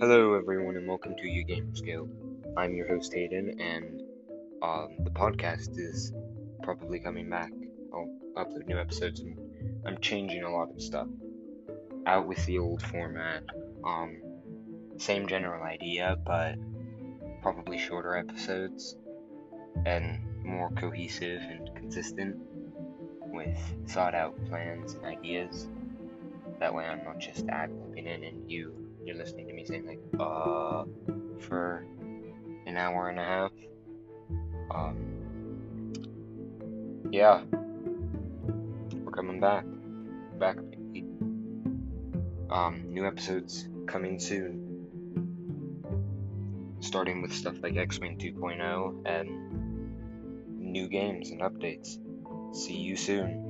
Hello, everyone, and welcome to You Gamers Guild. I'm your host Hayden, and um, the podcast is probably coming back. I'll upload new episodes, and I'm changing a lot of stuff. Out with the old format. Um, same general idea, but probably shorter episodes and more cohesive and consistent with thought out plans and ideas. That way, I'm not just ad libbing in and you you're listening to me saying like uh for an hour and a half. Um yeah. We're coming back. Back um new episodes coming soon. Starting with stuff like X-Wing 2.0 and new games and updates. See you soon.